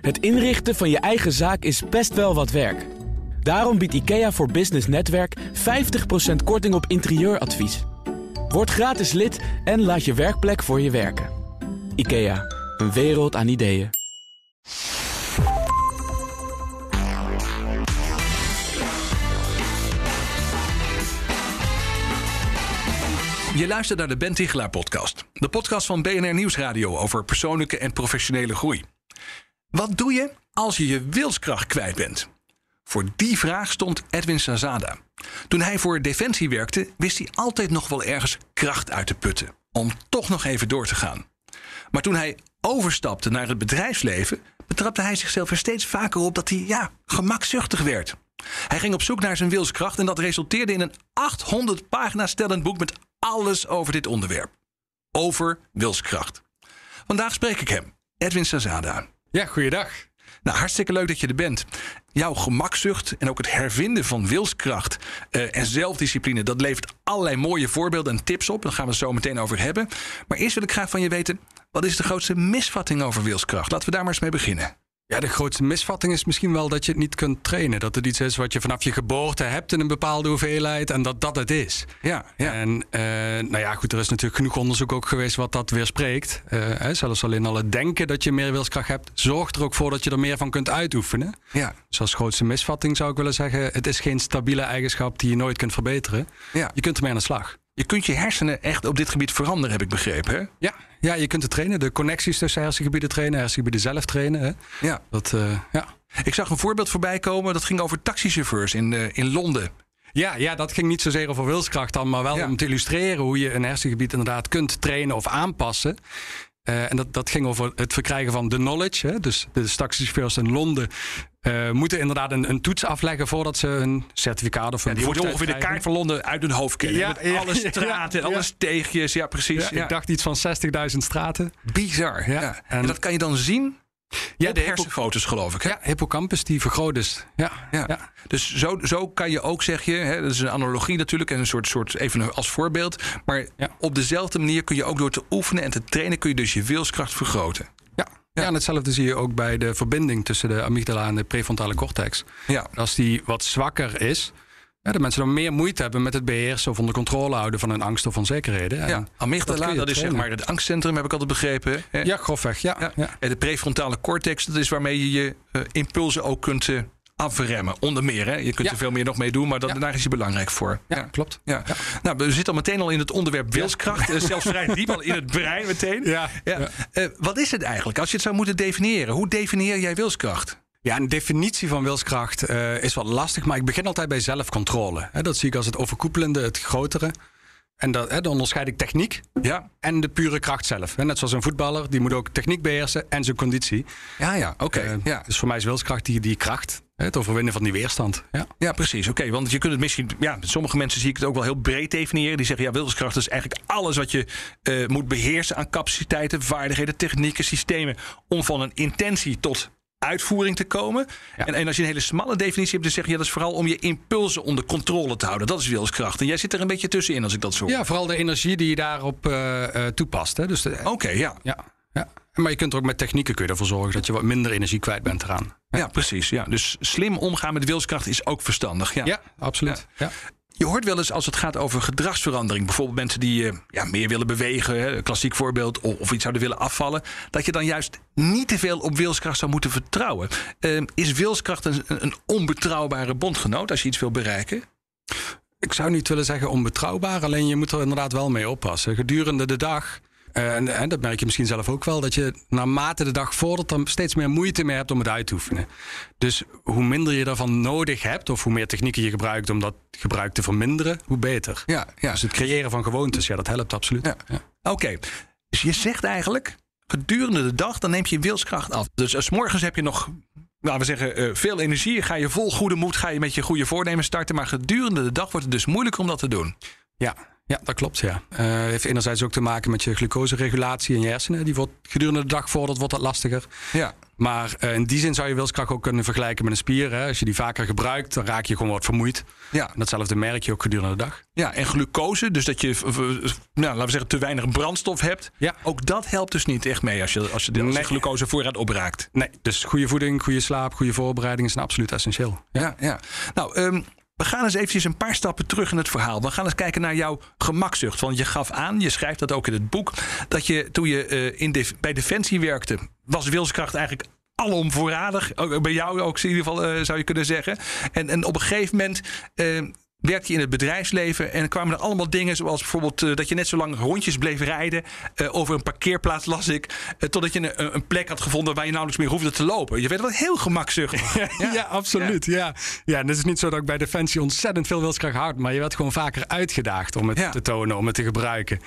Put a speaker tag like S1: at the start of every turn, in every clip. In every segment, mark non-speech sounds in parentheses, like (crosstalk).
S1: Het inrichten van je eigen zaak is best wel wat werk. Daarom biedt IKEA voor Business Netwerk 50% korting op interieuradvies. Word gratis lid en laat je werkplek voor je werken. IKEA, een wereld aan ideeën.
S2: Je luistert naar de Ben Tichelaar podcast. De podcast van BNR Nieuwsradio over persoonlijke en professionele groei. Wat doe je als je je wilskracht kwijt bent? Voor die vraag stond Edwin Sazada. Toen hij voor Defensie werkte, wist hij altijd nog wel ergens kracht uit te putten. Om toch nog even door te gaan. Maar toen hij overstapte naar het bedrijfsleven, betrapte hij zichzelf er steeds vaker op dat hij, ja, gemakzuchtig werd. Hij ging op zoek naar zijn wilskracht en dat resulteerde in een 800 pagina stellend boek met alles over dit onderwerp. Over wilskracht. Vandaag spreek ik hem, Edwin Sazada.
S3: Ja, goeiedag.
S2: Nou, hartstikke leuk dat je er bent. Jouw gemakzucht en ook het hervinden van wilskracht eh, en zelfdiscipline... dat levert allerlei mooie voorbeelden en tips op. Daar gaan we het zo meteen over hebben. Maar eerst wil ik graag van je weten... wat is de grootste misvatting over wilskracht? Laten we daar maar eens mee beginnen.
S3: Ja, de grootste misvatting is misschien wel dat je het niet kunt trainen. Dat het iets is wat je vanaf je geboorte hebt in een bepaalde hoeveelheid en dat dat het is.
S2: Ja, ja.
S3: En uh, nou ja, goed, er is natuurlijk genoeg onderzoek ook geweest wat dat weerspreekt. Uh, hè, zelfs alleen al het denken dat je meer wilskracht hebt, zorgt er ook voor dat je er meer van kunt uitoefenen.
S2: Ja.
S3: Dus als grootste misvatting zou ik willen zeggen, het is geen stabiele eigenschap die je nooit kunt verbeteren.
S2: Ja.
S3: Je kunt ermee aan de slag.
S2: Je kunt je hersenen echt op dit gebied veranderen, heb ik begrepen. Hè?
S3: Ja, ja, je kunt het trainen. De connecties tussen hersengebieden trainen, hersengebieden zelf trainen. Hè?
S2: Ja.
S3: Dat, uh, ja.
S2: Ik zag een voorbeeld voorbij komen, dat ging over taxichauffeurs in, uh, in Londen.
S3: Ja, ja, dat ging niet zozeer over wilskracht dan, maar wel
S2: Ja.
S3: om te illustreren hoe je een hersengebied inderdaad kunt trainen of aanpassen. Uh, en dat, dat ging over het verkrijgen van de knowledge. Hè? Dus de taxichauffeurs in Londen uh, moeten inderdaad een, een, toets afleggen voordat ze een certificaat of een
S2: Ja, die moeten ongeveer de kaart van Londen uit hun hoofd kennen.
S3: Ja,
S2: alle (laughs) straten, alle steegjes. Ja, precies.
S3: Ik dacht iets van 60.000 straten.
S2: Bizar. Ja.
S3: Ja,
S2: En,
S3: en-
S2: dat kan je dan zien
S3: Ja, de
S2: hersenfoto's, geloof ik. Hè?
S3: Ja, hippocampus die vergroot is. Ja,
S2: Ja.
S3: ja.
S2: Dus zo, zo kan je ook, zeg je, hè, dat is een analogie natuurlijk en een soort, soort even als voorbeeld. Maar
S3: Ja.
S2: op dezelfde manier kun je ook door te oefenen en te trainen, kun je dus je wilskracht vergroten.
S3: Ja. Ja, en hetzelfde zie je ook bij de verbinding tussen de amygdala en de prefrontale cortex.
S2: Ja.
S3: Als die wat zwakker is, dat mensen dan meer moeite hebben met het beheersen of onder controle houden van hun angst of onzekerheden. En
S2: Ja,
S3: dat
S2: amygdala, dat,
S3: je
S2: is zeg
S3: trainen.
S2: maar het angstcentrum, heb ik altijd begrepen.
S3: Ja, grofweg, ja.
S2: Ja.
S3: ja.
S2: En de prefrontale cortex, dat is waarmee je je eh, impulsen ook kunt eh, afremmen. Onder meer, hè? je kunt
S3: Ja.
S2: er veel meer nog mee doen, maar dat,
S3: Ja.
S2: daar is hij belangrijk voor.
S3: Ja, klopt.
S2: Ja. Nou, we zitten al meteen al in het onderwerp wilskracht. eh, Zelfs vrij diep al in het brein meteen.
S3: Ja.
S2: Ja. Wat is het eigenlijk? Als je het zou moeten definiëren, hoe definieer jij wilskracht?
S3: Ja, een definitie van wilskracht eh, is wat lastig, maar ik begin altijd bij zelfcontrole. Dat zie ik als het overkoepelende, het grotere. En dat, hè, dan onderscheid ik techniek
S2: Ja,
S3: en de pure kracht zelf. Net zoals een voetballer, die moet ook techniek beheersen en zijn conditie.
S2: ja, ja oké.
S3: Eh,
S2: ja.
S3: Dus voor mij is wilskracht die, die kracht, het overwinnen van die weerstand. Ja.
S2: ja, precies. Oké, want je kunt het misschien... Ja, sommige mensen zie ik het ook wel heel breed definiëren. Die zeggen, ja, wilskracht is eigenlijk alles wat je eh, moet beheersen aan capaciteiten, vaardigheden, technieken, systemen. Om van een intentie tot uitvoering te komen.
S3: Ja.
S2: En, en als je een hele smalle definitie hebt, dan zeg je ja, dat is vooral om je impulsen onder controle te houden. Dat is wilskracht. En jij zit er een beetje tussenin als ik dat zo hoor.
S3: ja, vooral de energie die je daarop eh, eh, toepast. Hè. Dus
S2: Oké, ja.
S3: ja, ja. Maar je kunt er ook met technieken kun je ervoor zorgen dat je wat minder energie kwijt bent eraan.
S2: Ja, precies. Ja. Dus slim omgaan met wilskracht is ook verstandig. Ja.
S3: Ja, absoluut. Ja.
S2: Je hoort wel eens als het gaat over gedragsverandering, bijvoorbeeld mensen die eh, ja, meer willen bewegen, klassiek voorbeeld, of, iets zouden willen afvallen, dat je dan juist niet te veel op wilskracht zou moeten vertrouwen. Eh, is wilskracht een, een onbetrouwbare bondgenoot als je iets wil bereiken?
S3: Ik zou niet willen zeggen onbetrouwbaar, alleen je moet er inderdaad wel mee oppassen. Gedurende de dag, en, en dat merk je misschien zelf ook wel, dat je naarmate de dag vordert, dan steeds meer moeite mee hebt om het uit te oefenen. Dus hoe minder je daarvan nodig hebt, of hoe meer technieken je gebruikt om dat gebruik te verminderen, hoe beter.
S2: Ja, ja.
S3: Dus het creëren van gewoontes, ja, dat helpt absoluut.
S2: Ja. Oké, dus je zegt eigenlijk, gedurende de dag, dan neemt je wilskracht af. Dus als morgens heb je nog, laten we zeggen, eh, veel energie. Ga je vol goede moed, ga je met je goede voornemen starten. Maar gedurende de dag wordt het dus moeilijker om dat te doen.
S3: Ja, Ja, dat klopt, ja. Uh, heeft enerzijds ook te maken met je glucoseregulatie in je hersenen. Die wordt gedurende de dag vordert, wordt dat lastiger.
S2: Ja.
S3: Maar uh, in die zin zou je wilskracht ook kunnen vergelijken met een spier. Hè. Als je die vaker gebruikt, dan raak je gewoon wat vermoeid.
S2: Ja.
S3: En datzelfde merk je ook gedurende de dag.
S2: Ja, en glucose, dus dat je, nou, laten we zeggen, te weinig brandstof hebt.
S3: Ja.
S2: Ook dat helpt dus niet echt mee als je, als je de,
S3: Nee.
S2: glucosevoorraad opraakt.
S3: Nee, dus goede voeding, goede slaap, goede voorbereiding is absoluut essentieel.
S2: Ja, ja. Nou, ehm, we gaan eens eventjes een paar stappen terug in het verhaal. We gaan eens kijken naar jouw gemakzucht. Want je gaf aan, je schrijft dat ook in het boek, dat je toen je eh, in bij Defensie werkte, was wilskracht eigenlijk alom voorradig. Bij jou ook in ieder geval eh, zou je kunnen zeggen. En, en op een gegeven moment eh, werkte je in het bedrijfsleven en kwamen er allemaal dingen zoals bijvoorbeeld eh, dat je net zo lang rondjes bleef rijden eh, over een parkeerplaats las ik, eh, totdat je een, een plek had gevonden waar je nauwelijks meer hoefde te lopen. Je werd wel heel gemakzuchtig. (laughs)
S3: Ja, absoluut. Ja. Ja. en het is niet zo dat ik bij Defensie ontzettend veel wilskracht had, maar je werd gewoon vaker uitgedaagd om het
S2: Ja.
S3: te tonen, om het te gebruiken.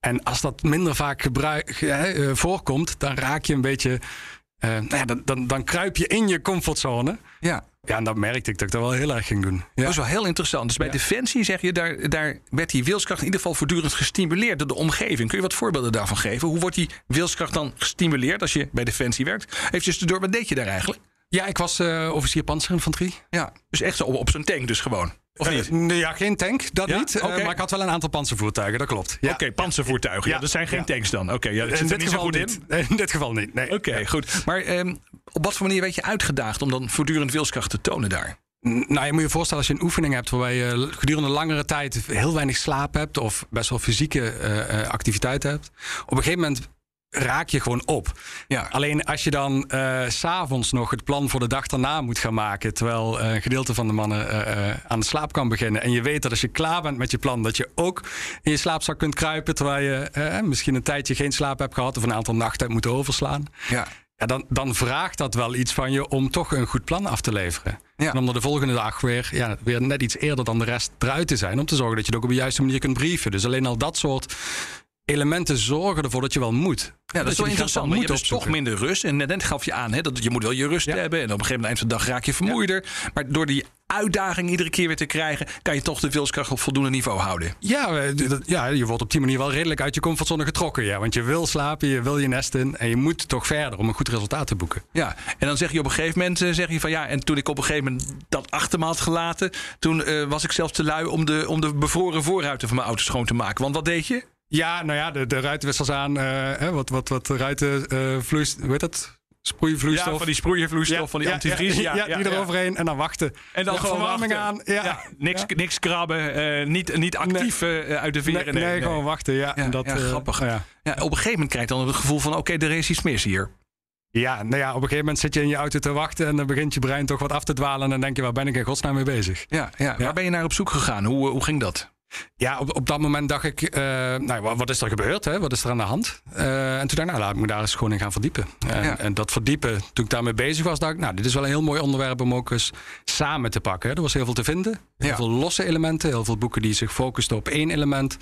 S3: En als dat minder vaak gebruik, eh, voorkomt, dan raak je een beetje. Eh, nou ja, dan, dan, dan kruip je in je comfortzone.
S2: ja.
S3: Ja, en dat merkte ik dat ik dat wel heel erg ging doen. Ja.
S2: Dat is wel heel interessant. Dus bij
S3: Ja.
S2: Defensie zeg je, daar, daar werd die wilskracht in ieder geval voortdurend gestimuleerd door de omgeving. Kun je wat voorbeelden daarvan geven? Hoe wordt die wilskracht dan gestimuleerd als je bij Defensie werkt? Even door, wat deed je daar eigenlijk?
S3: Ja, ik was eh, officier panzerinfanterie.
S2: Ja, dus echt zo op, op zo'n tank dus gewoon. Of niet?
S3: Eh, nee, ja, geen tank, dat
S2: Ja?
S3: niet. Eh, maar ik had wel een aantal panzervoertuigen, dat klopt. Ja.
S2: Oké, panzervoertuigen. Ja, dat zijn geen tanks dan. Oké, ja, dat zit
S3: In
S2: er
S3: dit
S2: niet zo
S3: geval
S2: goed in.
S3: niet. In dit geval niet. Nee.
S2: Oké, goed. Maar ehm, op wat voor manier werd je uitgedaagd om dan voortdurend wilskracht te tonen daar?
S3: Nou, je moet je voorstellen als je een oefening hebt waarbij je gedurende langere tijd heel weinig slaap hebt of best wel fysieke eh, activiteit hebt. Op een gegeven moment raak je gewoon op.
S2: Ja.
S3: Alleen als je dan s s'avonds nog het plan voor de dag daarna moet gaan maken, terwijl eh, een gedeelte van de mannen eh, aan de slaap kan beginnen. En je weet dat als je klaar bent met je plan, dat je ook in je slaapzak kunt kruipen, terwijl je misschien een tijdje geen slaap hebt gehad of een aantal nachten hebt moeten overslaan.
S2: Ja.
S3: Ja, dan, dan vraagt dat wel iets van je om toch een goed plan af te leveren.
S2: Ja.
S3: En om er de volgende dag weer, ja, weer net iets eerder dan de rest eruit te zijn. Om te zorgen dat je het ook op de juiste manier kunt brieven. Dus alleen al dat soort elementen zorgen ervoor dat je wel moet.
S2: Ja, dat is wel interessant. Maar je hebt dus toch minder rust. En net gaf je aan, hè, dat je moet wel je rust
S3: Ja.
S2: hebben. En op een gegeven moment, eind van de dag, raak je vermoeider. Maar door die uitdaging iedere keer weer te krijgen... kan je toch de wilskracht op voldoende niveau houden.
S3: Ja, eh, dat- ja, je wordt op die manier wel redelijk uit je comfortzone getrokken. Ja, want je wil slapen, je wil je nest in. En je moet toch verder om een goed resultaat te boeken.
S2: Ja, en dan zeg je op een gegeven moment, eh, zeg je van ja, en toen ik op een gegeven moment dat achter me had gelaten, toen eh, was ik zelfs te lui om de, om de bevroren voorruiten van mijn auto schoon te maken. Want wat deed je?
S3: Ja, nou ja, de, de ruitenwissers aan. eh, wat, wat, wat ruitenvloeist, hoe heet dat? Sproeivloeistof.
S2: Ja, van die sproeivloeistof,
S3: Ja,
S2: van die
S3: ja,
S2: antivries.
S3: Ja, ja, die eroverheen en dan wachten.
S2: En dan gewoon
S3: verwarming aan. Ja,
S2: niks,
S3: Ja.
S2: niks krabben, eh, niet, niet actief eh, uit de
S3: Nee,
S2: veren.
S3: nee, gewoon wachten. Ja, en dat,
S2: grappig.
S3: ja.
S2: Ja, op een gegeven moment krijg je dan het gevoel van oké, er is iets mis hier.
S3: Ja, nou ja, op een gegeven moment zit je in je auto te wachten en dan begint je brein toch wat af te dwalen. En dan denk je, waar ben ik in godsnaam mee bezig?
S2: Ja, ja. Waar ben je naar op zoek gegaan? Hoe, hoe ging dat?
S3: Ja, op, op dat moment dacht ik, eh, nou, wat, is er gebeurd? Hè? Wat is er aan de hand? Eh, en toen dacht ik, nou, laat ik me daar eens gewoon in gaan verdiepen. En,
S2: Ja.
S3: en dat verdiepen, toen ik daarmee bezig was, dacht ik, nou, dit is wel een heel mooi onderwerp om ook eens samen te pakken. hè. Er was heel veel te vinden. Heel
S2: Ja.
S3: veel losse elementen, heel veel boeken die zich focusten op één element.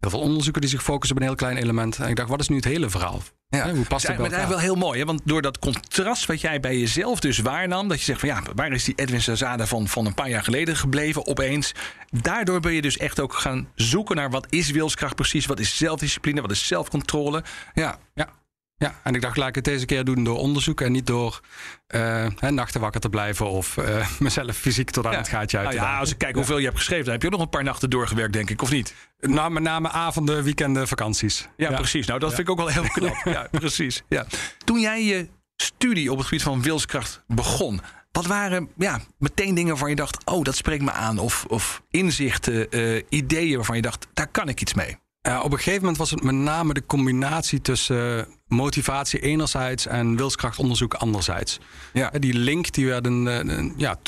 S3: Heel veel onderzoeken die zich focussen op een heel klein element. En ik dacht, wat is nu het hele verhaal?
S2: Ja,
S3: hoe
S2: het is
S3: past het bij
S2: eigenlijk,
S3: elkaar?
S2: eigenlijk wel heel mooi. Hè? Want door dat contrast wat jij bij jezelf dus waarnam... dat je zegt van ja, waar is die Edwin Sazada van, van een paar jaar geleden gebleven opeens... daardoor ben je dus echt ook gaan zoeken naar... wat is wilskracht precies, wat is zelfdiscipline, wat is zelfcontrole. Ja,
S3: Ja. Ja, en ik dacht, laat ik het deze keer doen door onderzoek en niet door eh, hè, nachten wakker te blijven of eh, (laughs) mezelf fysiek tot aan
S2: ja.
S3: het gaatje uit
S2: Nou ja, als ik kijk hoeveel je hebt geschreven... dan heb je ook nog een paar nachten doorgewerkt, denk ik, of niet?
S3: Nou, met name avonden, weekenden, vakanties.
S2: Ja, precies. Nou, dat vind ik ook wel heel (laughs) knap. ja, precies. Ja. Toen jij je studie op het gebied van wilskracht begon... wat waren ja, meteen dingen waarvan je dacht... oh, dat spreekt me aan. Of, of inzichten, eh, ideeën waarvan je dacht... daar kan ik iets mee.
S3: Op een gegeven moment was het met name de combinatie tussen motivatie enerzijds en wilskrachtonderzoek anderzijds.
S2: Ja.
S3: Eh, Die link die werd in, eh, in- ja,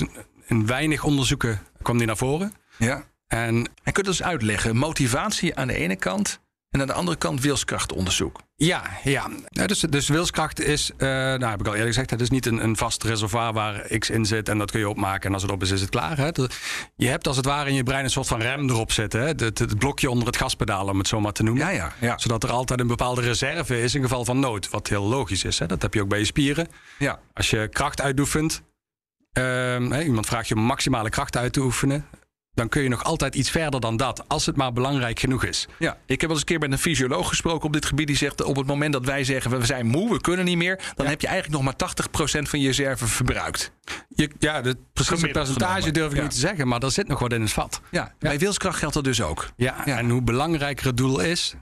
S3: in weinig onderzoeken kwam die naar voren.
S2: ja.
S3: En
S2: En kun je dat eens uitleggen? Motivatie aan de ene kant... en aan de andere kant wilskrachtonderzoek.
S3: Ja, ja. Dus, dus wilskracht is, eh, nou heb ik al eerder gezegd, het is niet een, een vast reservoir waar X in zit en dat kun je opmaken en als het op is, is het klaar. Hè? Je hebt als het ware in je brein een soort van rem erop zitten. Hè? Het, blokje onder het gaspedaal, om het zo maar te noemen.
S2: Ja, ja, ja.
S3: Zodat er altijd een bepaalde reserve is in geval van nood. Wat heel logisch is. Hè? Dat heb je ook bij je spieren.
S2: ja.
S3: Als je kracht uitoefent. ehm, iemand vraagt je om maximale kracht uit te oefenen. Dan kun je nog altijd iets verder dan dat. Als het maar belangrijk genoeg is.
S2: Ja, ik heb wel eens een keer met een fysioloog gesproken op dit gebied. Die zegt op het moment dat wij zeggen we zijn moe, we kunnen niet meer. Dan heb je eigenlijk nog maar 80% van je reserve verbruikt.
S3: Je, ja, het precieze percentage
S2: genomen.
S3: durf ik
S2: Ja.
S3: niet te zeggen. Maar er zit nog wat in het vat.
S2: Ja, bij wilskracht geldt dat dus ook.
S3: Ja, en hoe belangrijker het doel is,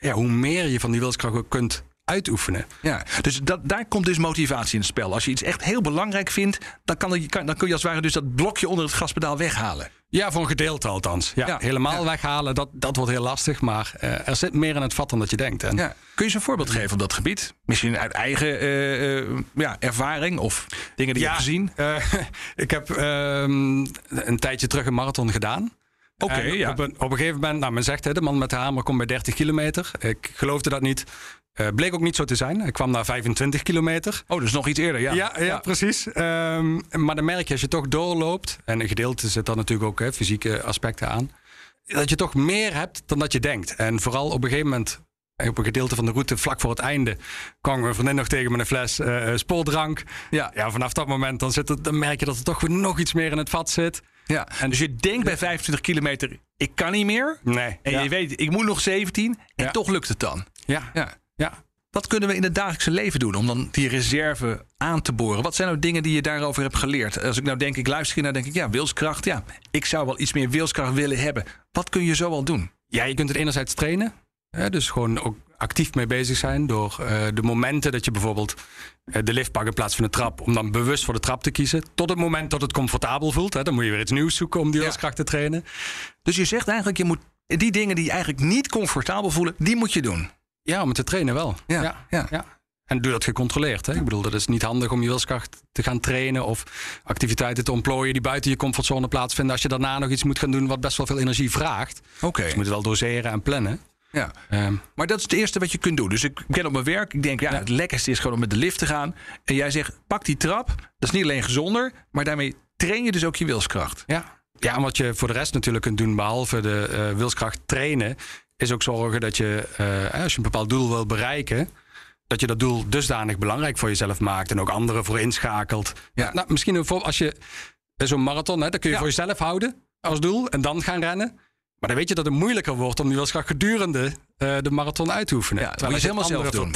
S3: ja, hoe meer je van die wilskracht ook kunt uitoefenen.
S2: Ja, dus dat, daar komt dus motivatie in het spel. Als je iets echt heel belangrijk vindt, dan, kan, kan, dan kun je als het ware dus dat blokje onder het gaspedaal weghalen.
S3: Ja, voor een gedeelte althans. Ja,
S2: Ja,
S3: helemaal
S2: ja.
S3: weghalen, dat, dat wordt heel lastig. Maar eh, er zit meer in het vat dan dat je denkt. En
S2: Ja. Kun je eens een voorbeeld geven op dat gebied? Misschien uit eigen eh, eh, ja, ervaring of dingen die je hebt gezien? (laughs)
S3: ik heb ehm, een tijdje terug een marathon gedaan.
S2: Oké, ja.
S3: op, een, op een gegeven moment, nou, men zegt hè, de man met de hamer komt bij 30 kilometer. Ik geloofde dat niet. Eh, bleek ook niet zo te zijn. Ik kwam naar 25 kilometer.
S2: Oh, dus nog iets eerder, ja.
S3: Ja, ja, precies. Ehm, maar dan merk je als je toch doorloopt, en een gedeelte zit dan natuurlijk ook hè, fysieke aspecten aan, dat je toch meer hebt dan dat je denkt. En vooral op een gegeven moment, op een gedeelte van de route, vlak voor het einde, kwam mijn vriendin nog tegen met een fles eh, spoordrank.
S2: Ja.
S3: Ja, vanaf dat moment dan, zit het, dan merk je dat er toch weer nog iets meer in het vat zit.
S2: Ja. En dus je denkt bij 25 kilometer, ik kan niet meer.
S3: Nee.
S2: En
S3: ja.
S2: je weet, ik moet nog 17. En
S3: Ja.
S2: toch lukt het dan.
S3: Ja.
S2: Ja.
S3: Ja.
S2: Wat kunnen we in het dagelijkse leven doen om dan die reserve aan te boren? Wat zijn nou dingen die je daarover hebt geleerd? Als ik nou denk, ik luister hier naar, denk ik, ja, wilskracht. Ja, ik zou wel iets meer wilskracht willen hebben. Wat kun je zo al doen?
S3: Ja, je kunt het enerzijds trainen. Hè, dus gewoon ook actief mee bezig zijn door eh, de momenten dat je bijvoorbeeld eh, de lift pakt in plaats van de trap. Om dan bewust voor de trap te kiezen. Tot het moment dat het comfortabel voelt. Hè, dan moet je weer iets nieuws zoeken om die
S2: Ja.
S3: wilskracht te trainen.
S2: Dus je zegt eigenlijk, je moet die dingen die je eigenlijk niet comfortabel voelen, die moet je doen.
S3: Ja, om te trainen wel.
S2: Ja, ja.
S3: En doe dat gecontroleerd. Hè? Ik bedoel, dat is niet handig om je wilskracht te gaan trainen of activiteiten te ontplooien die buiten je comfortzone plaatsvinden. Als je daarna nog iets moet gaan doen wat best wel veel energie vraagt.
S2: Oké.
S3: Dus je moet het wel doseren en plannen.
S2: Ja.
S3: Ehm,
S2: Maar dat is het eerste wat je kunt doen. Dus ik ken op mijn werk, ik denk, ja, het lekkerste is gewoon om met de lift te gaan. En jij zegt, pak die trap. Dat is niet alleen gezonder, maar daarmee train je dus ook je wilskracht.
S3: Ja. ja, en wat je voor de rest natuurlijk kunt doen, behalve de eh, wilskracht trainen, is ook zorgen dat je, eh, als je een bepaald doel wil bereiken, dat je dat doel dusdanig belangrijk voor jezelf maakt en ook anderen voor inschakelt.
S2: Ja.
S3: Nou, misschien een voor- als je eh, zo'n marathon, hè, dat kun je
S2: Ja.
S3: voor jezelf houden als doel en dan gaan rennen. Maar dan weet je dat het moeilijker wordt om die wilskracht gedurende eh, de marathon uit te oefenen.
S2: Ja,
S3: Terwijl
S2: je
S3: het
S2: helemaal zelf doen.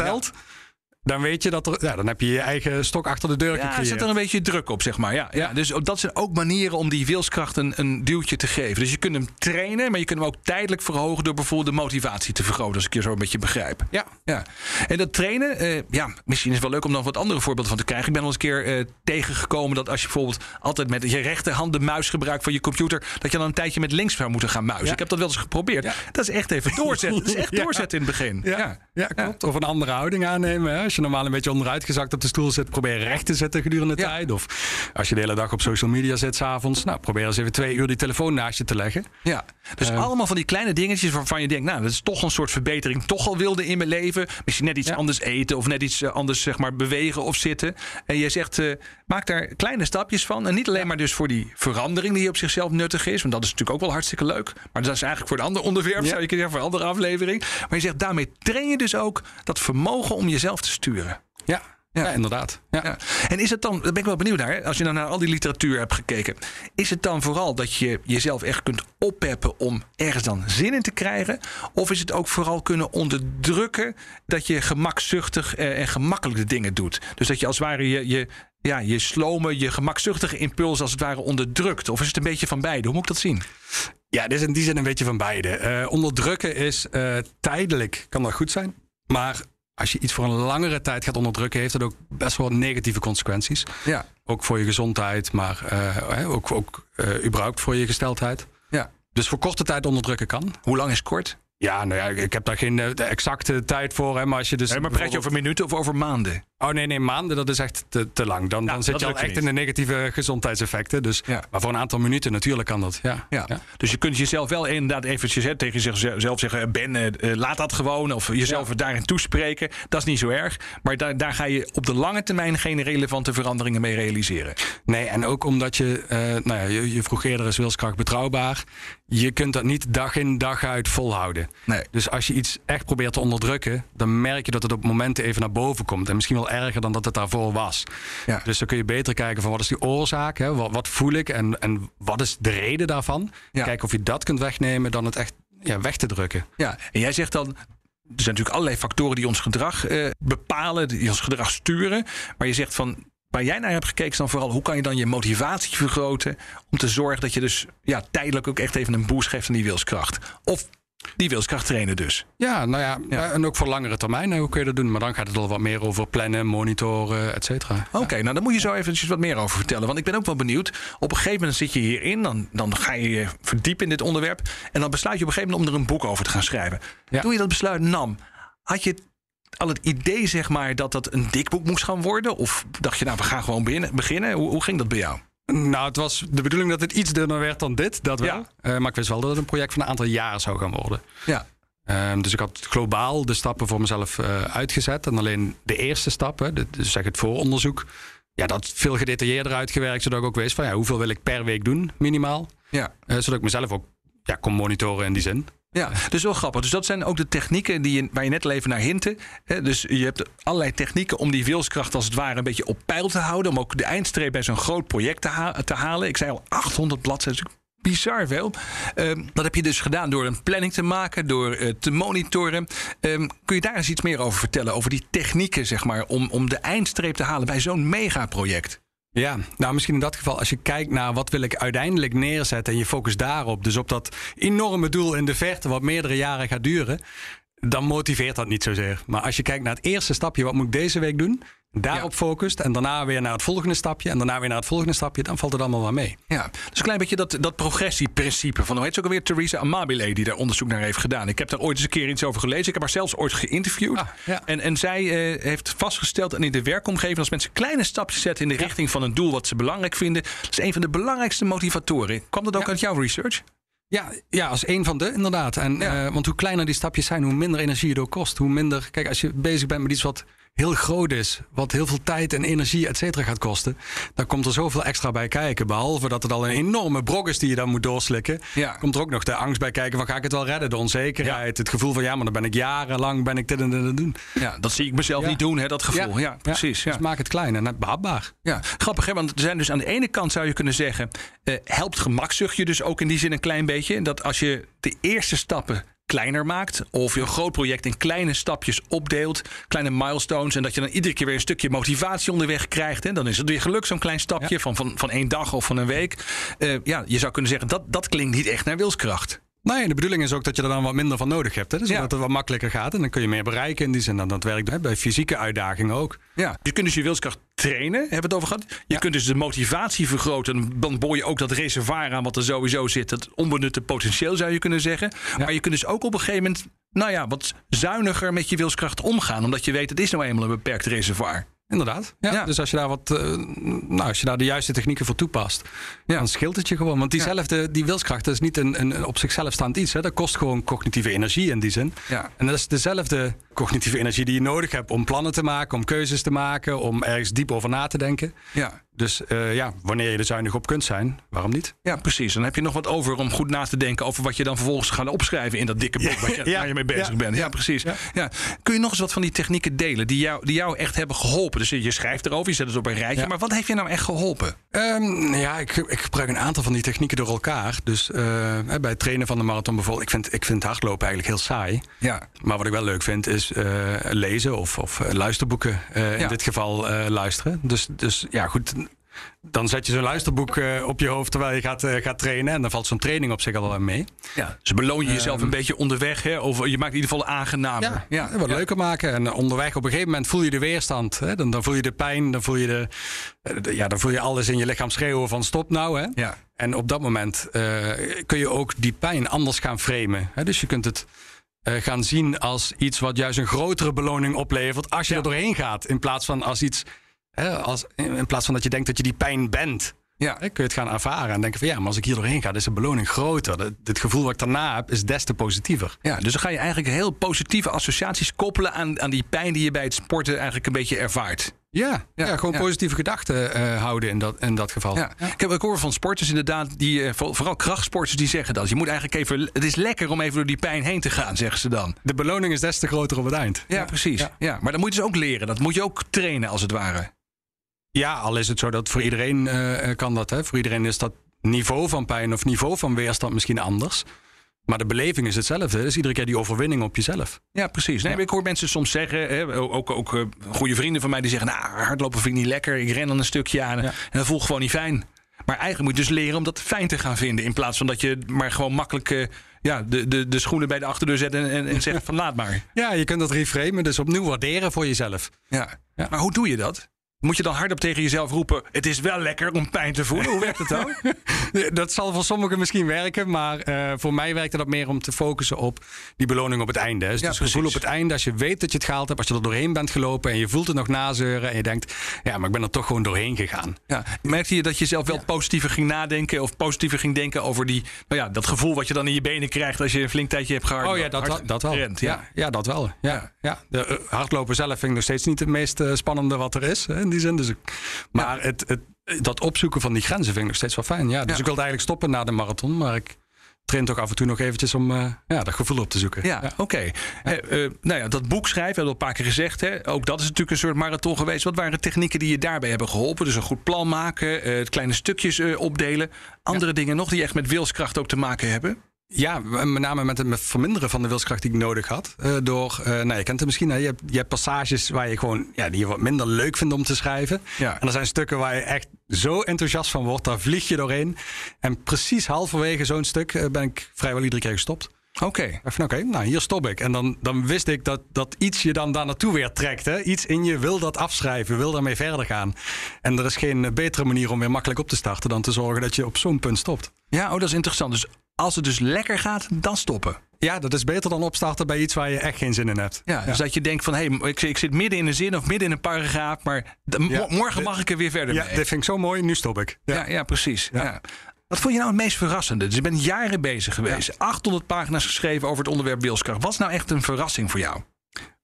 S3: Dan weet je dat er, ja, dan heb je je eigen stok achter de deur
S2: Ja, er zit er een beetje druk op, zeg maar. Ja, ja. Dus dat zijn ook manieren om die wilskracht een, een duwtje te geven. Dus je kunt hem trainen, maar je kunt hem ook tijdelijk verhogen door bijvoorbeeld de motivatie te vergroten, als ik je zo een beetje begrijp.
S3: Ja.
S2: Ja. En dat trainen, eh, ja, misschien is het wel leuk om nog wat andere voorbeelden van te krijgen. Ik ben al eens een keer eh, tegengekomen dat als je bijvoorbeeld altijd met je rechterhand de muis gebruikt van je computer, dat je dan een tijdje met links zou moeten gaan muizen.
S3: Ja.
S2: Ik heb dat wel eens geprobeerd. Dat is echt even doorzetten. Dat is echt (laughs) doorzetten in het begin.
S3: Ja, ja. klopt. Of een andere houding aannemen. Hè? Als je normaal een beetje onderuitgezakt op de stoel zit, probeer recht te zitten gedurende de
S2: Ja.
S3: tijd. Of als je de hele dag op social media zit s'avonds, nou, probeer eens even twee uur die telefoon naast je te leggen.
S2: Ja, dus
S3: Ehm.
S2: allemaal van die kleine dingetjes waarvan je denkt, nou, dat is toch een soort verbetering. Toch al wilde in mijn leven. Misschien net iets
S3: Ja.
S2: anders eten of net iets eh, anders, zeg maar, bewegen of zitten. En je zegt, eh, maak daar kleine stapjes van. En niet alleen maar dus voor die verandering die op zichzelf nuttig is. Want dat is natuurlijk ook wel hartstikke leuk. Maar dat is eigenlijk voor een ander onderwerp,
S3: Ja.
S2: zou je kunnen zeggen, voor een andere aflevering. Maar je zegt, daarmee train je dus ook dat vermogen om jezelf te sturen.
S3: Ja,
S2: Ja.
S3: ja. inderdaad. Ja.
S2: Ja. En is het dan, daar ben ik wel benieuwd naar, als je dan naar al die literatuur hebt gekeken, is het dan vooral dat je jezelf echt kunt oppeppen om ergens dan zin in te krijgen? Of is het ook vooral kunnen onderdrukken dat je gemakzuchtig eh, en gemakkelijk de dingen doet? Dus dat je als het ware je, je, ja, je slome, je gemakzuchtige impuls als het ware onderdrukt? Of is het een beetje van beide? Hoe moet ik dat zien?
S3: Ja, dit is in die zin een beetje van beide. Eh, onderdrukken is eh, tijdelijk, kan dat goed zijn. Maar als je iets voor een langere tijd gaat onderdrukken, heeft dat ook best wel negatieve consequenties.
S2: Ja.
S3: Ook voor je gezondheid, maar eh, hè, ook, ook eh, überhaupt voor je gesteldheid.
S2: ja.
S3: Dus voor korte tijd onderdrukken kan.
S2: Hoe lang is kort?
S3: Ja, nou ja, ik heb daar geen eh, de exacte tijd voor. Hè, maar als je dus.
S2: Nee, maar praat je over minuten of over maanden?
S3: Oh nee, nee, maanden, dat is echt te, te lang. Dan,
S2: Ja,
S3: dan zit je al echt
S2: niet.
S3: in de negatieve gezondheidseffecten. Dus,
S2: Ja.
S3: Maar voor een aantal minuten natuurlijk kan dat. Ja.
S2: Ja. Dus je kunt jezelf wel inderdaad eventjes hè, tegen jezelf zeggen... Ben, eh, eh, laat dat gewoon. Of jezelf daarin toespreken. Dat is niet zo erg. Maar daar, daar ga je op de lange termijn... geen relevante veranderingen mee realiseren.
S3: Nee, en ook omdat je, eh, nou ja, je, je vroeg eerder is wilskracht betrouwbaar. Je kunt dat niet dag in dag uit volhouden.
S2: Nee.
S3: Dus als je iets echt probeert te onderdrukken, dan merk je dat het op momenten even naar boven komt. En misschien wel erger dan dat het daarvoor was.
S2: Ja.
S3: Dus dan kun je beter kijken van wat is die oorzaak, hè? Wat, wat voel ik en, en wat is de reden daarvan.
S2: Ja.
S3: Kijken of je dat kunt wegnemen dan het echt ja, weg te drukken.
S2: Ja, en jij zegt dan. Er zijn natuurlijk allerlei factoren die ons gedrag eh, bepalen, die ons gedrag sturen. Maar je zegt van. Waar jij naar hebt gekeken is dan vooral hoe kan je dan je motivatie vergroten. Om te zorgen dat je dus ja, tijdelijk ook echt even een boost geeft aan die wilskracht. Of die wilskracht trainen dus.
S3: Ja, nou ja,
S2: Ja.
S3: en ook voor langere termijn, hoe kun je dat doen? Maar dan gaat het al wat meer over plannen, monitoren, et cetera.
S2: Oké, nou dan moet je zo eventjes wat meer over vertellen. Want ik ben ook wel benieuwd. Op een gegeven moment zit je hierin. Dan, dan ga je je verdiepen in dit onderwerp. En dan besluit je op een gegeven moment om er een boek over te gaan schrijven.
S3: Ja.
S2: Toen je dat besluit nam, had je al het idee zeg maar dat dat een dik boek moest gaan worden? Of dacht je nou we gaan gewoon beginnen? Hoe, hoe ging dat bij jou?
S3: Nou, het was de bedoeling dat het iets dunner werd dan dit, dat wel.
S2: Ja.
S3: Eh, maar ik wist wel dat het een project van een aantal jaren zou gaan worden.
S2: Ja.
S3: Ehm, dus ik had globaal de stappen voor mezelf eh, uitgezet. En alleen de eerste stap, hè, de- dus zeg het vooronderzoek, ja, dat veel gedetailleerder uitgewerkt. Zodat ik ook wist van ja, hoeveel wil ik per week doen, minimaal.
S2: Ja.
S3: Eh, zodat ik mezelf ook ja, kon monitoren in die zin.
S2: Ja, dus wel grappig. Dus dat zijn ook de technieken die waar je net even naar hintte. Hè, Dus je hebt allerlei technieken om die wilskracht als het ware een beetje op peil te houden. Om ook de eindstreep bij zo'n groot project te, te halen. Ik zei al 800 bladzijden. Bizar veel. Ehm, dat heb je dus gedaan door een planning te maken, door eh, te monitoren. Ehm, kun je daar eens iets meer over vertellen? Over die technieken, zeg maar, om, om de eindstreep te halen bij zo'n megaproject.
S3: Ja, nou misschien in dat geval, als je kijkt naar wat wil ik uiteindelijk neerzetten en je focust daarop, dus op dat enorme doel in de verte, wat meerdere jaren gaat duren, dan motiveert dat niet zozeer. Maar als je kijkt naar het eerste stapje, wat moet ik deze week doen? Daarop
S2: Ja.
S3: focust en daarna weer naar het volgende stapje en daarna weer naar het volgende stapje, dan valt het allemaal wel mee.
S2: Ja, dus een klein beetje dat, dat progressieprincipe van hoe heet ze ook alweer? Theresa Amabile, die daar onderzoek naar heeft gedaan. Ik heb daar ooit eens een keer iets over gelezen. Ik heb haar zelfs ooit geïnterviewd.
S3: Ah, ja.
S2: en, en zij eh, heeft vastgesteld en in de werkomgeving, als mensen kleine stapjes zetten in de richting van een doel wat ze belangrijk vinden, dat is een van de belangrijkste motivatoren. Kwam dat ook uit jouw research?
S3: Ja, ja, als een van de, inderdaad. En,
S2: Ja.
S3: eh, want hoe kleiner die stapjes zijn, hoe minder energie het ook kost. Hoe minder, kijk, als je bezig bent met iets wat heel groot is, wat heel veel tijd en energie, et cetera, gaat kosten, dan komt er zoveel extra bij kijken. Behalve dat het al een enorme brok is die je dan moet doorslikken,
S2: Ja.
S3: komt er ook nog de angst bij kijken van ga ik het wel redden? De onzekerheid, het gevoel van ja, maar dan ben ik jarenlang ben ik dit en het doen.
S2: Ja, dat zie ik mezelf
S3: Ja.
S2: niet doen, hè, dat gevoel. Ja, precies. Ja.
S3: Dus maak het klein en behapbaar.
S2: Ja, grappig hè, want er zijn dus aan de ene kant zou je kunnen zeggen, eh, helpt gemakzucht je dus ook in die zin een klein beetje. Dat als je de eerste stappen kleiner maakt, of je een groot project in kleine stapjes opdeelt, kleine milestones, en dat je dan iedere keer weer een stukje motivatie onderweg krijgt, hè, dan is het weer geluk zo'n klein stapje
S3: Ja.
S2: van, van, van één dag of van een week. Eh, ja, je zou kunnen zeggen, dat, dat klinkt niet echt naar wilskracht.
S3: Nee, de bedoeling is ook dat je er dan wat minder van nodig hebt. Hè? Dus
S2: Ja.
S3: dat het wat makkelijker gaat en dan kun je meer bereiken in die zin. Dan dat werkt hè, bij fysieke uitdagingen ook.
S2: Ja. Je kunt dus je wilskracht trainen, hebben we het over gehad. Je
S3: Ja.
S2: kunt dus de motivatie vergroten. Dan boor je ook dat reservoir aan wat er sowieso zit. Het onbenutte potentieel zou je kunnen zeggen. Maar je kunt dus ook op een gegeven moment... nou ja, wat zuiniger met je wilskracht omgaan. Omdat je weet, het is nou eenmaal een beperkt reservoir.
S3: Inderdaad. Ja.
S2: Ja.
S3: Dus als je daar wat, eh, nou, als je daar de juiste technieken voor toepast,
S2: Ja.
S3: dan scheelt het je gewoon. Want diezelfde, die wilskracht, dat is niet een, een, een op zichzelf staand iets. Hè. Dat kost gewoon cognitieve energie in die zin.
S2: Ja.
S3: En dat is dezelfde cognitieve energie die je nodig hebt om plannen te maken, om keuzes te maken, om ergens diep over na te denken.
S2: Ja.
S3: Dus eh, ja, wanneer je er zuinig op kunt zijn, waarom niet?
S2: Ja, precies. Dan heb je nog wat over om goed na te denken over wat je dan vervolgens gaat opschrijven in dat dikke boek waar je,
S3: Ja.
S2: waar je mee bezig bent. Ja, precies. Ja. Kun je nog eens wat van die technieken delen die jou, die jou echt hebben geholpen? Dus je schrijft erover, je zet het op een rijtje. Maar wat heeft je nou echt geholpen?
S3: Ehm, ja, ik, ik gebruik een aantal van die technieken door elkaar. Dus eh, bij het trainen van de marathon bijvoorbeeld, ik vind, ik vind hardlopen eigenlijk heel saai.
S2: Ja.
S3: Maar wat ik wel leuk vind is eh, lezen of, of luisterboeken. In dit geval luisteren. Dus, dus ja, goed. Dan zet je zo'n luisterboek eh, op je hoofd terwijl je gaat, eh, gaat trainen. En dan valt zo'n training op zich al wel mee.
S2: Ja, dus beloon je jezelf een beetje onderweg. Hè? Of je maakt in ieder geval aangenamer.
S3: Ja, wat leuker maken. En onderweg op een gegeven moment voel je de weerstand. Hè? Dan, dan voel je de pijn. Dan voel je, de, eh, de- ja, dan voel je alles in je lichaam schreeuwen van stop nou. Hè?
S2: Ja.
S3: En op dat moment kun je ook die pijn anders gaan framen. Hè? Dus je kunt het gaan zien als iets wat juist een grotere beloning oplevert als je
S2: Ja.
S3: er doorheen gaat. In plaats van als iets. Hè, als, in plaats van dat je denkt dat je die pijn bent.
S2: Ja.
S3: Hè, kun je het gaan ervaren en denken van ja, maar als ik hier doorheen ga, dan is de beloning groter. Het, het gevoel wat ik daarna heb, is des te positiever.
S2: Ja, dus dan ga je eigenlijk heel positieve associaties koppelen aan, aan die pijn die je bij het sporten eigenlijk een beetje ervaart.
S3: Ja, ja,
S2: Ja,
S3: gewoon
S2: ja.
S3: positieve gedachten eh, houden in dat, in dat geval.
S2: Ja. Ik heb ik hoor van sporters inderdaad, die, eh, voor- vooral krachtsporters, die zeggen dat. Je moet eigenlijk even, het is lekker om even door die pijn heen te gaan, zeggen ze dan.
S3: De beloning is des te groter op het eind.
S2: Ja, precies. Ja.
S3: Ja.
S2: maar dat moet je dus ook leren. Dat moet je ook trainen, als het ware.
S3: Ja, al is het zo dat voor iedereen eh, eh, kan dat. Hè. Voor iedereen is dat niveau van pijn of niveau van weerstand misschien anders. Maar de beleving is hetzelfde. Het is iedere keer die overwinning op jezelf.
S2: Ja, precies. Nee, Ik hoor mensen soms zeggen, hè, ook, ook eh, goede vrienden van mij, die zeggen: Nou, hardlopen vind ik niet lekker. Ik ren dan een stukje aan en,
S3: Ja.
S2: en dat voel ik gewoon niet fijn. Maar eigenlijk moet je dus leren om dat fijn te gaan vinden. In plaats van dat je maar gewoon makkelijk ja, de, de, de schoenen bij de achterdeur zet en, en, en zegt: van laat maar.
S3: Ja, je kunt dat reframen, dus opnieuw waarderen voor jezelf.
S2: Ja.
S3: Ja.
S2: Maar hoe doe je dat? Moet je dan hardop tegen jezelf roepen: Het is wel lekker om pijn te voelen? Hoe werkt het dan? (laughs)
S3: Dat zal voor sommigen misschien werken, maar eh, voor mij werkte dat meer om te focussen op die beloning op het einde. Dus
S2: Ja,
S3: het gevoel op het einde, als je weet dat je het gehaald hebt, als je er doorheen bent gelopen en je voelt het nog nazeuren en je denkt, ja, maar ik ben er toch gewoon doorheen gegaan.
S2: Ja. Merkte je dat je zelf wel positiever ging nadenken of positiever ging denken over die, nou ja, dat gevoel wat je dan in je benen krijgt als je een flink tijdje hebt gehard?
S3: Oh ja, dat,
S2: hard
S3: dat wel. ja. Ja, dat wel. Ja.
S2: Ja.
S3: De, eh, hardlopen zelf vind ik nog steeds niet het meest eh, spannende wat er is. Hè, die zin. Dus ik, maar het, het, dat opzoeken van die grenzen vind ik nog steeds wel fijn. Ja. Dus
S2: Ja.
S3: ik wilde eigenlijk stoppen na de marathon. Maar ik train toch af en toe nog eventjes om eh, ja, dat gevoel op te zoeken.
S2: Ja, oké. Eh, eh, nou ja, dat boek schrijven, hebben we al een paar keer gezegd. Hè? Ook dat is natuurlijk een soort marathon geweest. Wat waren technieken die je daarbij hebben geholpen? Dus een goed plan maken, eh, kleine stukjes opdelen. Andere dingen nog die echt met wilskracht ook te maken hebben?
S3: Ja, met name met het verminderen van de wilskracht die ik nodig had. Eh, door, eh, nou, je kent het misschien, hè, je, hebt, je hebt passages waar je gewoon, ja, die je wat minder leuk vindt om te schrijven.
S2: Ja.
S3: En er zijn stukken waar je echt zo enthousiast van wordt, daar vlieg je doorheen. En precies halverwege zo'n stuk eh, ben ik vrijwel iedere keer gestopt.
S2: Oké.
S3: Van oké, nou hier stop ik. En dan, dan wist ik dat, dat iets je dan daar naartoe weer trekt. Hè? Iets in je wil dat afschrijven, wil daarmee verder gaan. En er is geen betere manier om weer makkelijk op te starten dan te zorgen dat je op zo'n punt stopt.
S2: Ja, oh, dat is interessant. Dus als het dus lekker gaat, dan stoppen.
S3: Ja, dat is beter dan opstarten bij iets waar je echt geen zin in hebt.
S2: Ja, dus dat je denkt van, hé, hey, ik, ik zit midden in een zin of midden in een paragraaf, maar
S3: Ja.
S2: morgen mag ik er weer verder
S3: Ja,
S2: mee.
S3: dit vind ik zo mooi, nu stop ik.
S2: Ja, ja, precies. Ja.
S3: Ja.
S2: Wat vond je nou het meest verrassende? Dus je bent jaren bezig geweest. 800 pagina's geschreven over het onderwerp wilskracht. Wat is nou echt een verrassing voor jou?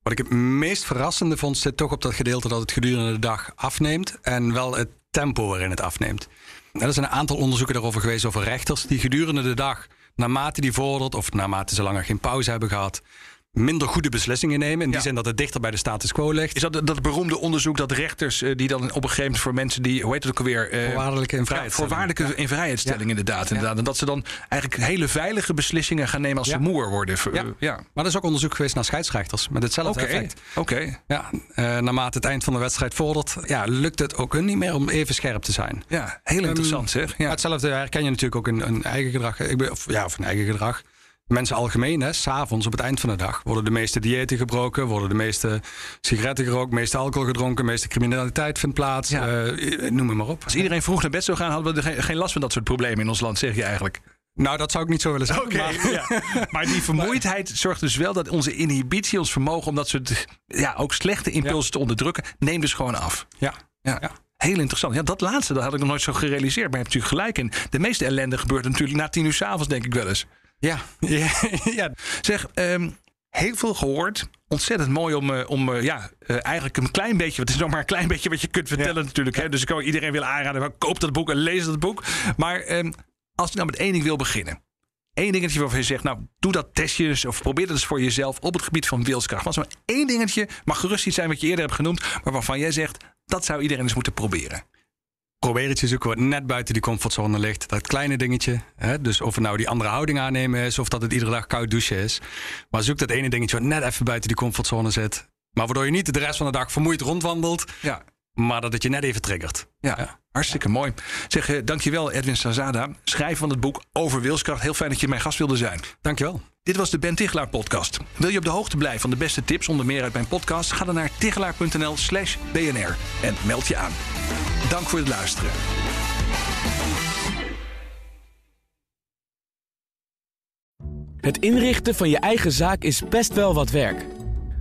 S3: Wat ik het meest verrassende vond, zit toch op dat gedeelte dat het gedurende de dag afneemt. En wel het tempo waarin het afneemt. Er zijn een aantal onderzoeken daarover geweest over rechters die gedurende de dag, naarmate die vordert, of naarmate ze langer geen pauze hebben gehad, minder goede beslissingen nemen. In die
S2: Ja.
S3: zin dat het dichter bij de status quo ligt.
S2: Is dat dat beroemde onderzoek dat rechters eh, die dan op een gegeven moment voor mensen die, hoe heet het ook alweer? eh,
S3: Voorwaardelijke
S2: ja,
S3: invrijheidstelling.
S2: voorwaardelijke invrijheidstelling inderdaad, inderdaad. En dat ze dan eigenlijk hele veilige beslissingen gaan nemen als
S3: Ja.
S2: ze moer worden.
S3: Ja.
S2: ja.
S3: Maar er is ook onderzoek geweest naar scheidsrechters met hetzelfde effect.
S2: oké.
S3: Ja, eh, naarmate het eind van de wedstrijd vordert, ja, lukt het ook hun niet meer om even scherp te zijn.
S2: Ja, heel interessant zeg. Ja.
S3: hetzelfde herken je natuurlijk ook in een eigen gedrag. Ik ben, of, ja, of een eigen gedrag. Mensen algemeen, hè, s'avonds op het eind van de dag worden de meeste diëten gebroken, worden de meeste sigaretten gerookt, meeste alcohol gedronken, meeste criminaliteit vindt plaats.
S2: Ja.
S3: eh, noem het maar op.
S2: Als iedereen vroeg naar bed zou gaan, hadden we er geen, last van dat soort problemen in ons land, zeg je eigenlijk.
S3: Nou, dat zou ik niet zo willen zeggen. maar-
S2: ja. maar die (laughs) vermoeidheid zorgt dus wel dat onze inhibitie, ons vermogen om dat soort ja, ook slechte impulsen te onderdrukken, neemt dus gewoon af.
S3: ja.
S2: Ja.
S3: Ja.
S2: Heel interessant. Ja, dat laatste dat had ik nog nooit zo gerealiseerd. Maar je hebt natuurlijk gelijk in. De meeste ellende gebeurt natuurlijk na tien uur s'avonds, denk ik wel eens.
S3: Ja. (laughs) ja, ja.
S2: Zeg, ehm, heel veel gehoord. Ontzettend mooi om, eh, om eh, ja, eh, eigenlijk een klein beetje... Het is nog maar een klein beetje wat je kunt vertellen natuurlijk. Hè? Dus ik kan iedereen willen aanraden. Koop dat boek en lees dat boek. Maar ehm, als je nou met één ding wil beginnen. Eén dingetje waarvan je zegt, nou, doe dat testje eens of probeer dat eens voor jezelf op het gebied van wilskracht. Er maar één dingetje, mag gerust iets zijn wat je eerder hebt genoemd, maar waarvan jij zegt, dat zou iedereen eens moeten proberen.
S3: Probeer het je zoeken wat net buiten die comfortzone ligt. Dat kleine dingetje. Hè? Dus of het nou die andere houding aannemen is... of dat het iedere dag koud douchen is. Maar zoek dat ene dingetje wat net even buiten die comfortzone zit. Maar waardoor je niet de rest van de dag vermoeid rondwandelt...
S2: Ja,
S3: maar dat het je net even triggert.
S2: ja.
S3: Ja.
S2: hartstikke mooi. Zeg, eh, dankjewel Edwin Sazada, schrijver van het boek Over Wilskracht. Heel fijn dat je mijn gast wilde zijn.
S3: Dankjewel.
S2: Dit was de Ben Tichelaar podcast. Wil je op de hoogte blijven van de beste tips, onder meer uit mijn podcast? Ga dan naar tichelaar.nl slash bnr en meld je aan. Dank voor het luisteren.
S1: Het inrichten van je eigen zaak is best wel wat werk.